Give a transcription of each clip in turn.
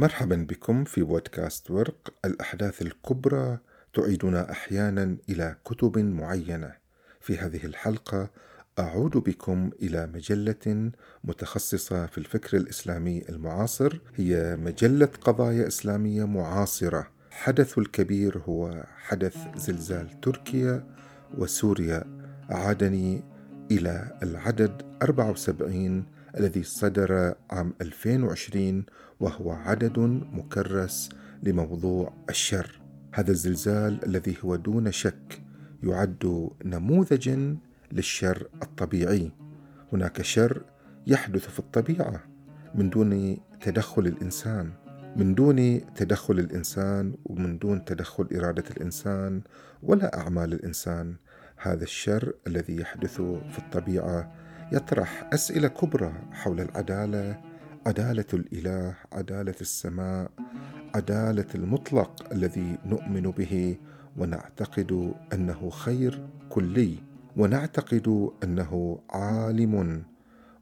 مرحبا بكم في بودكاست ورق الأحداث الكبرى تعيدنا أحيانا إلى كتب معينة. في هذه الحلقة أعود بكم إلى مجلة متخصصة في الفكر الإسلامي المعاصر، هي مجلة قضايا إسلامية معاصرة. حدث الكبير هو حدث زلزال تركيا وسوريا أعادني إلى العدد 74 الذي صدر عام 2020 وهو عدد مكرس لموضوع الشر. هذا الزلزال الذي هو دون شك يعد نموذجا للشر الطبيعي. هناك شر يحدث في الطبيعة من دون تدخل الإنسان من دون تدخل الإنسان ومن دون تدخل إرادة الإنسان ولا أعمال الإنسان. هذا الشر الذي يحدث في الطبيعة يطرح أسئلة كبرى حول العدالة عدالة الإله عدالة السماء عدالة المطلق الذي نؤمن به ونعتقد أنه خير كلي ونعتقد أنه عالم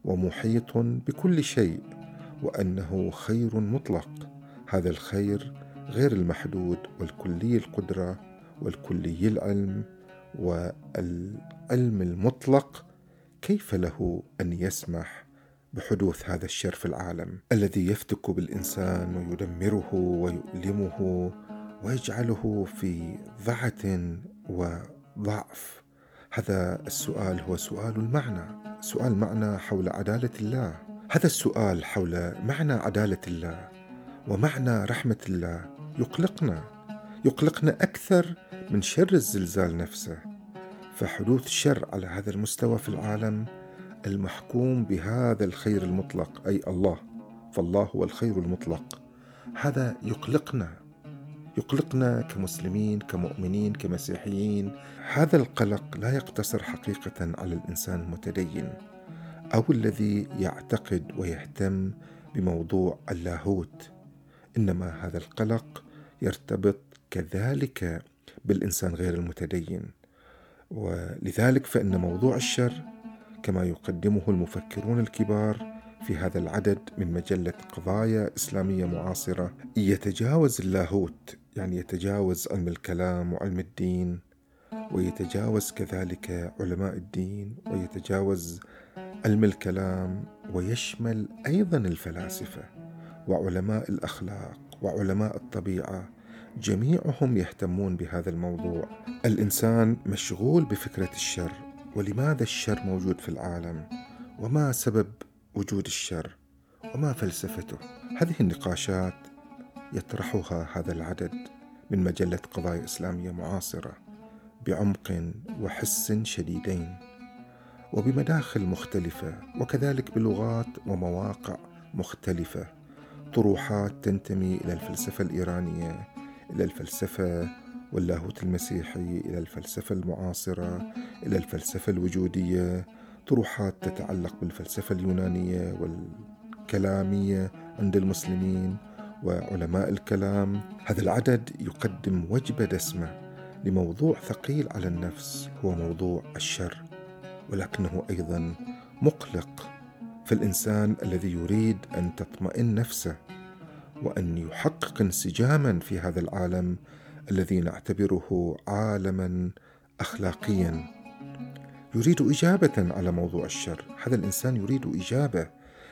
ومحيط بكل شيء وأنه خير مطلق. هذا الخير غير المحدود والكلي القدرة والكلي العلم والعلم المطلق كيف له أن يسمح بحدوث هذا الشر في العالم الذي يفتك بالإنسان ويدمره ويؤلمه ويجعله في ضعة وضعف؟ هذا السؤال هو سؤال المعنى سؤال معنى حول عدالة الله. هذا السؤال حول معنى عدالة الله ومعنى رحمة الله يقلقنا يقلقنا أكثر من شر الزلزال نفسه. فحدوث الشر على هذا المستوى في العالم المحكوم بهذا الخير المطلق أي الله. فالله هو الخير المطلق. هذا يقلقنا يقلقنا كمسلمين كمؤمنين كمسيحيين. هذا القلق لا يقتصر حقيقة على الإنسان المتدين أو الذي يعتقد ويهتم بموضوع اللاهوت. إنما هذا القلق يرتبط كذلك بالإنسان غير المتدين. ولذلك فإن موضوع الشر كما يقدمه المفكرون الكبار في هذا العدد من مجلة قضايا إسلامية معاصرة يتجاوز اللاهوت يعني يتجاوز علم الكلام وعلم الدين ويتجاوز كذلك علماء الدين ويتجاوز علم الكلام ويشمل أيضا الفلاسفة وعلماء الأخلاق وعلماء الطبيعة جميعهم يهتمون بهذا الموضوع. الإنسان مشغول بفكرة الشر ولماذا الشر موجود في العالم؟ وما سبب وجود الشر؟ وما فلسفته؟ هذه النقاشات يطرحها هذا العدد من مجلة قضايا إسلامية معاصرة بعمق وحس شديدين وبمداخل مختلفة وكذلك بلغات ومواقع مختلفة طروحات تنتمي إلى الفلسفة الإيرانية إلى الفلسفة واللاهوت المسيحي إلى الفلسفة المعاصرة إلى الفلسفة الوجودية. طروحات تتعلق بالفلسفة اليونانية والكلامية عند المسلمين وعلماء الكلام. هذا العدد يقدم وجبة دسمة لموضوع ثقيل على النفس هو موضوع الشر ولكنه أيضا مقلق فالانسان الذي يريد أن تطمئن نفسه. وأن يحقق انسجاما في هذا العالم الذي نعتبره عالما أخلاقيا. يريد إجابة على موضوع الشر. هذا الإنسان يريد إجابة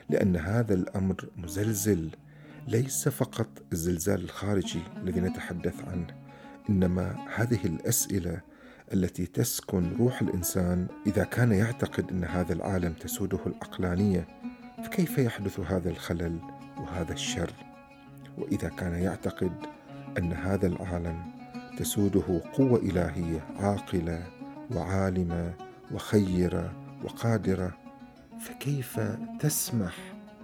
لأن هذا الأمر مزلزل ليس فقط الزلزال الخارجي الذي نتحدث عنه إنما هذه الأسئلة التي تسكن روح الإنسان إذا كان يعتقد أن هذا العالم تسوده العقلانية فكيف يحدث هذا الخلل وهذا الشر؟ وإذا كان يعتقد أن هذا العالم تسوده قوة إلهية عاقلة وعالمة وخيرة وقادرة فكيف تسمح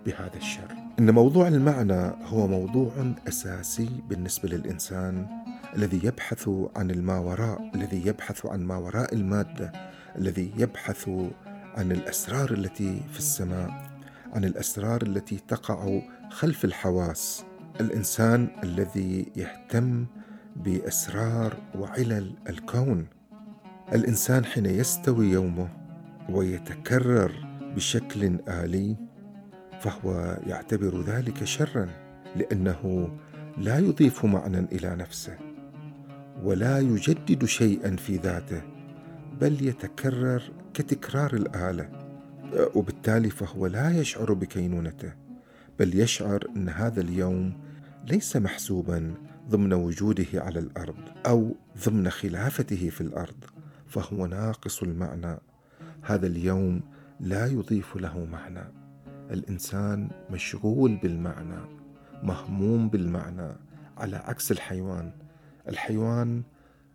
بهذا الشر؟ إن موضوع المعنى هو موضوع أساسي بالنسبة للإنسان الذي يبحث عن الماوراء الذي يبحث عن ما وراء المادة الذي يبحث عن الأسرار التي في السماء عن الأسرار التي تقع خلف الحواس. الإنسان الذي يهتم بأسرار وعلل الكون. الإنسان حين يستوي يومه ويتكرر بشكل آلي فهو يعتبر ذلك شرا لأنه لا يضيف معنى إلى نفسه ولا يجدد شيئا في ذاته بل يتكرر كتكرار الآلة. وبالتالي فهو لا يشعر بكينونته بل يشعر أن هذا اليوم ليس محسوبا ضمن وجوده على الأرض أو ضمن خلافته في الأرض فهو ناقص المعنى. هذا اليوم لا يضيف له معنى. الإنسان مشغول بالمعنى مهموم بالمعنى على عكس الحيوان. الحيوان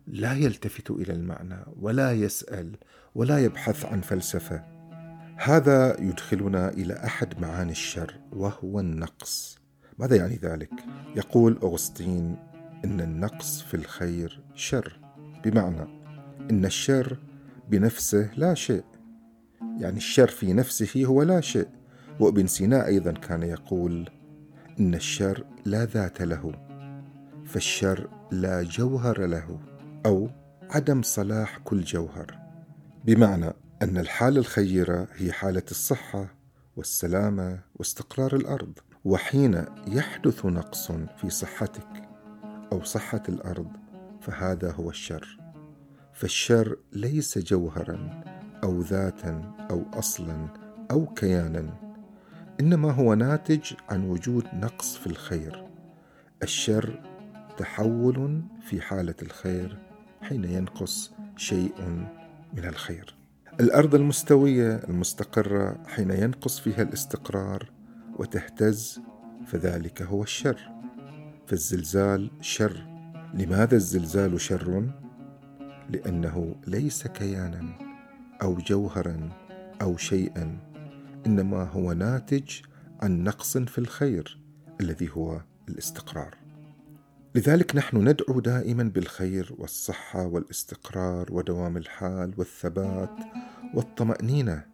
لا يلتفت إلى المعنى ولا يسأل ولا يبحث عن فلسفة. هذا يدخلنا إلى أحد معاني الشر وهو النقص. ماذا يعني ذلك؟ يقول أغسطين إن النقص في الخير شر. بمعنى إن الشر بنفسه لا شيء. يعني الشر في نفسه هو لا شيء. وابن سينا أيضا كان يقول إن الشر لا ذات له فالشر لا جوهر له أو عدم صلاح كل جوهر. بمعنى إن الحالة الخيرة هي حالة الصحة والسلامة واستقرار الأرض. وحين يحدث نقص في صحتك أو صحة الأرض فهذا هو الشر. فالشر ليس جوهرا أو ذاتا أو أصلا أو كيانا إنما هو ناتج عن وجود نقص في الخير. الشر تحول في حالة الخير حين ينقص شيء من الخير. الأرض المستوية المستقرة حين ينقص فيها الاستقرار وتهتز فذلك هو الشر. فالزلزال شر. لماذا الزلزال شر؟ لأنه ليس كيانا أو جوهرا أو شيئا إنما هو ناتج عن نقص في الخير الذي هو الاستقرار. لذلك نحن ندعو دائما بالخير والصحة والاستقرار ودوام الحال والثبات والطمأنينة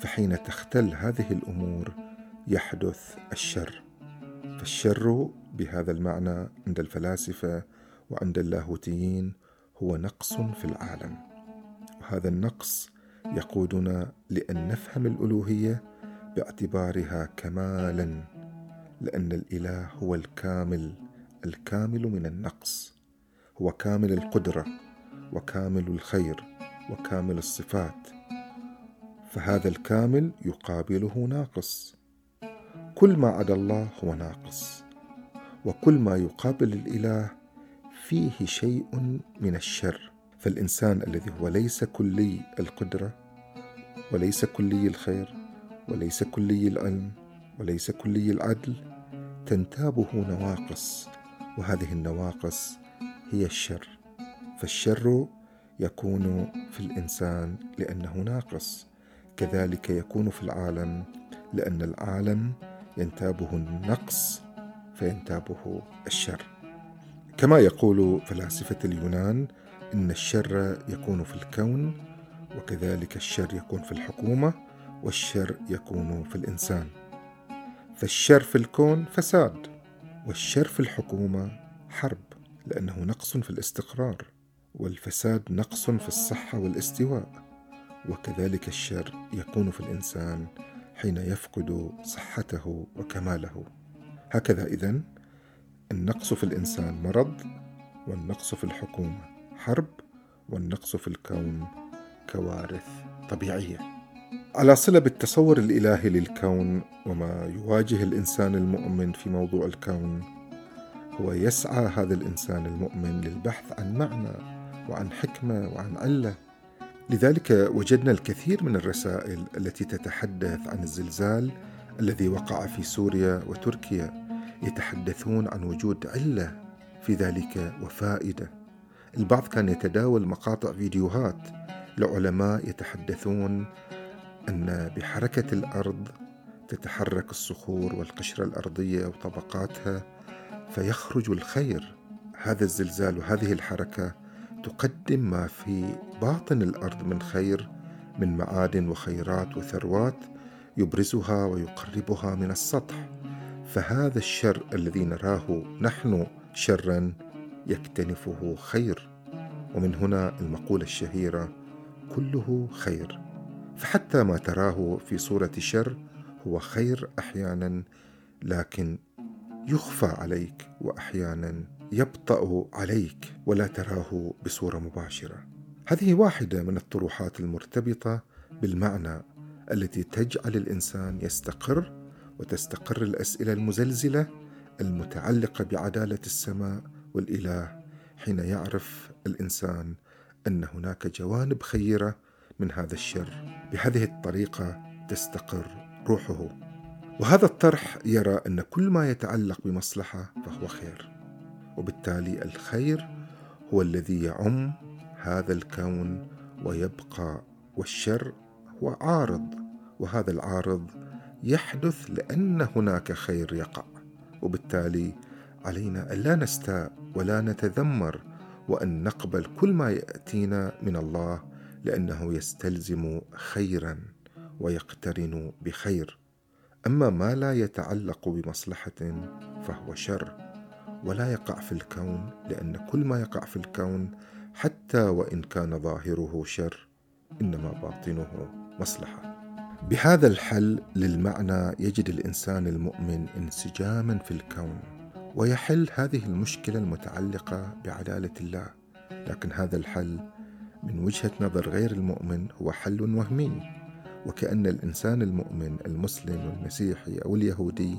فحين تختل هذه الأمور يحدث الشر. فالشر بهذا المعنى عند الفلاسفة وعند اللاهوتيين هو نقص في العالم. وهذا النقص يقودنا لأن نفهم الألوهية باعتبارها كمالا لأن الإله هو الكامل الكامل من النقص. هو كامل القدرة وكامل الخير وكامل الصفات. فهذا الكامل يقابله ناقص. كل ما عدا الله هو ناقص وكل ما يقابل الإله فيه شيء من الشر. فالإنسان الذي هو ليس كلي القدرة وليس كلي الخير وليس كلي العلم وليس كلي العدل تنتابه نواقص وهذه النواقص هي الشر. فالشر يكون في الإنسان لأنه ناقص كذلك يكون في العالم لأن العالم ينتابه النقص فينتابه الشر. كما يقول فلاسفة اليونان إن الشر يكون في الكون وكذلك الشر يكون في الحكومة والشر يكون في الإنسان. فالشر في الكون فساد والشر في الحكومة حرب لأنه نقص في الاستقرار والفساد نقص في الصحة والاستواء وكذلك الشر يكون في الإنسان حين يفقد صحته وكماله. هكذا إذن النقص في الإنسان مرض والنقص في الحكومة حرب والنقص في الكون كوارث طبيعية. على صلة بالتصور الإلهي للكون وما يواجه الإنسان المؤمن في موضوع الكون هو يسعى هذا الإنسان المؤمن للبحث عن معنى وعن حكمة وعن علة لذلك وجدنا الكثير من الرسائل التي تتحدث عن الزلزال الذي وقع في سوريا وتركيا يتحدثون عن وجود علة في ذلك وفائدة. البعض كان يتداول مقاطع فيديوهات لعلماء يتحدثون أن بحركة الأرض تتحرك الصخور والقشرة الأرضية وطبقاتها فيخرج الخير. هذا الزلزال وهذه الحركة تقدم ما في باطن الأرض من خير من معادن وخيرات وثروات يبرزها ويقربها من السطح. فهذا الشر الذي نراه نحن شرا يكتنفه خير. ومن هنا المقولة الشهيرة كله خير فحتى ما تراه في صورة شر هو خير أحيانا لكن يخفى عليك واحيانا يبطأ عليك ولا تراه بصورة مباشرة. هذه واحدة من الطروحات المرتبطة بالمعنى التي تجعل الإنسان يستقر وتستقر الأسئلة المزلزلة المتعلقة بعدالة السماء والإله حين يعرف الإنسان أن هناك جوانب خيرة من هذا الشر. بهذه الطريقة تستقر روحه. وهذا الطرح يرى أن كل ما يتعلق بمصلحة فهو خير. وبالتالي الخير هو الذي يعم هذا الكون ويبقى والشر هو عارض وهذا العارض يحدث لأن هناك خير يقع. وبالتالي علينا الا نستاء ولا نتذمر وأن نقبل كل ما يأتينا من الله لأنه يستلزم خيرا ويقترن بخير. أما ما لا يتعلق بمصلحة فهو شر. ولا يقع في الكون لأن كل ما يقع في الكون حتى وإن كان ظاهره شر إنما باطنه مصلحة. بهذا الحل للمعنى يجد الإنسان المؤمن انسجاما في الكون ويحل هذه المشكلة المتعلقة بعداله الله. لكن هذا الحل من وجهة نظر غير المؤمن هو حل وهمي. وكأن الإنسان المؤمن المسلم والمسيحي أو اليهودي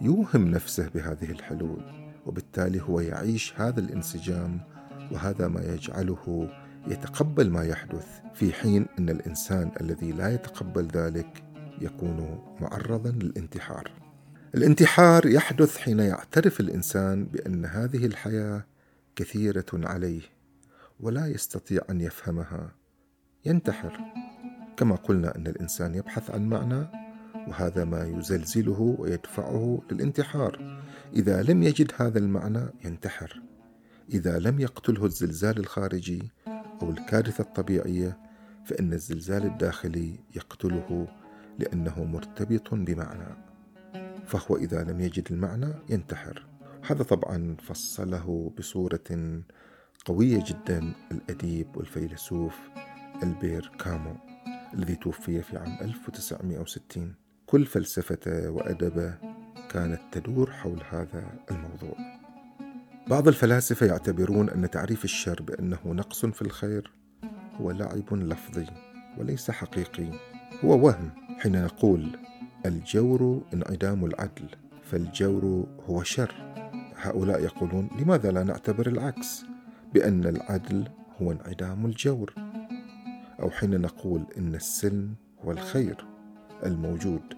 يوهم نفسه بهذه الحلول. وبالتالي هو يعيش هذا الانسجام وهذا ما يجعله يتقبل ما يحدث في حين أن الإنسان الذي لا يتقبل ذلك يكون معرضا للانتحار. الانتحار يحدث حين يعترف الإنسان بأن هذه الحياة كثيرة عليه ولا يستطيع أن يفهمها. ينتحر. كما قلنا أن الإنسان يبحث عن معنى وهذا ما يزلزله ويدفعه للانتحار. إذا لم يجد هذا المعنى ينتحر. إذا لم يقتله الزلزال الخارجي أو الكارثة الطبيعية فإن الزلزال الداخلي يقتله لأنه مرتبط بمعنى. فهو إذا لم يجد المعنى ينتحر. هذا طبعا فصله بصورة قوية جدا الأديب والفيلسوف ألبير كامو الذي توفي في عام 1960 كل فلسفته وأدبة كانت تدور حول هذا الموضوع. بعض الفلاسفة يعتبرون أن تعريف الشر بأنه نقص في الخير هو لعب لفظي وليس حقيقي. هو وهم حين نقول الجور انعدام العدل فالجور هو شر. هؤلاء يقولون لماذا لا نعتبر العكس؟ بأن العدل هو انعدام الجور. أو حين نقول إن السلم هو الخير الموجود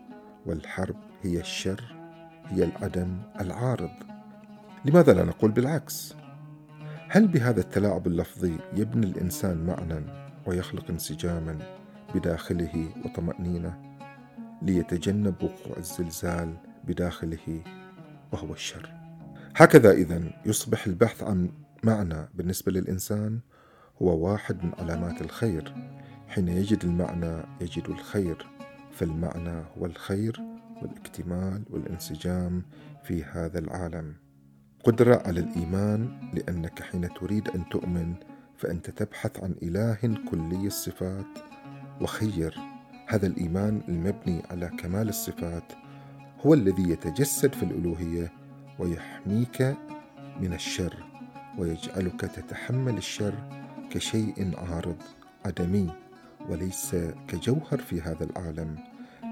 والحرب هي الشر هي العدم العارض. لماذا لا نقول بالعكس؟ هل بهذا التلاعب اللفظي يبني الإنسان معنى ويخلق انسجاما بداخله وطمأنينة ليتجنب وقوع الزلزال بداخله وهو الشر؟ هكذا إذا يصبح البحث عن معنى بالنسبة للإنسان هو واحد من علامات الخير. حين يجد المعنى يجد الخير فالمعنى هو الخير والاكتمال والانسجام في هذا العالم. قدرة على الإيمان لأنك حين تريد أن تؤمن فأنت تبحث عن إله كلي الصفات. وخير هذا الإيمان المبني على كمال الصفات هو الذي يتجسد في الألوهية ويحميك من الشر ويجعلك تتحمل الشر كشيء عارض عدمي وليس كجوهر في هذا العالم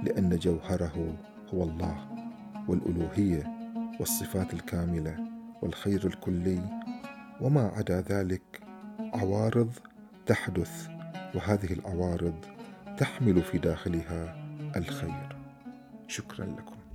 لأن جوهره هو الله والألوهية والصفات الكاملة والخير الكلي وما عدا ذلك عوارض تحدث وهذه العوارض تحمل في داخلها الخير. شكرا لكم.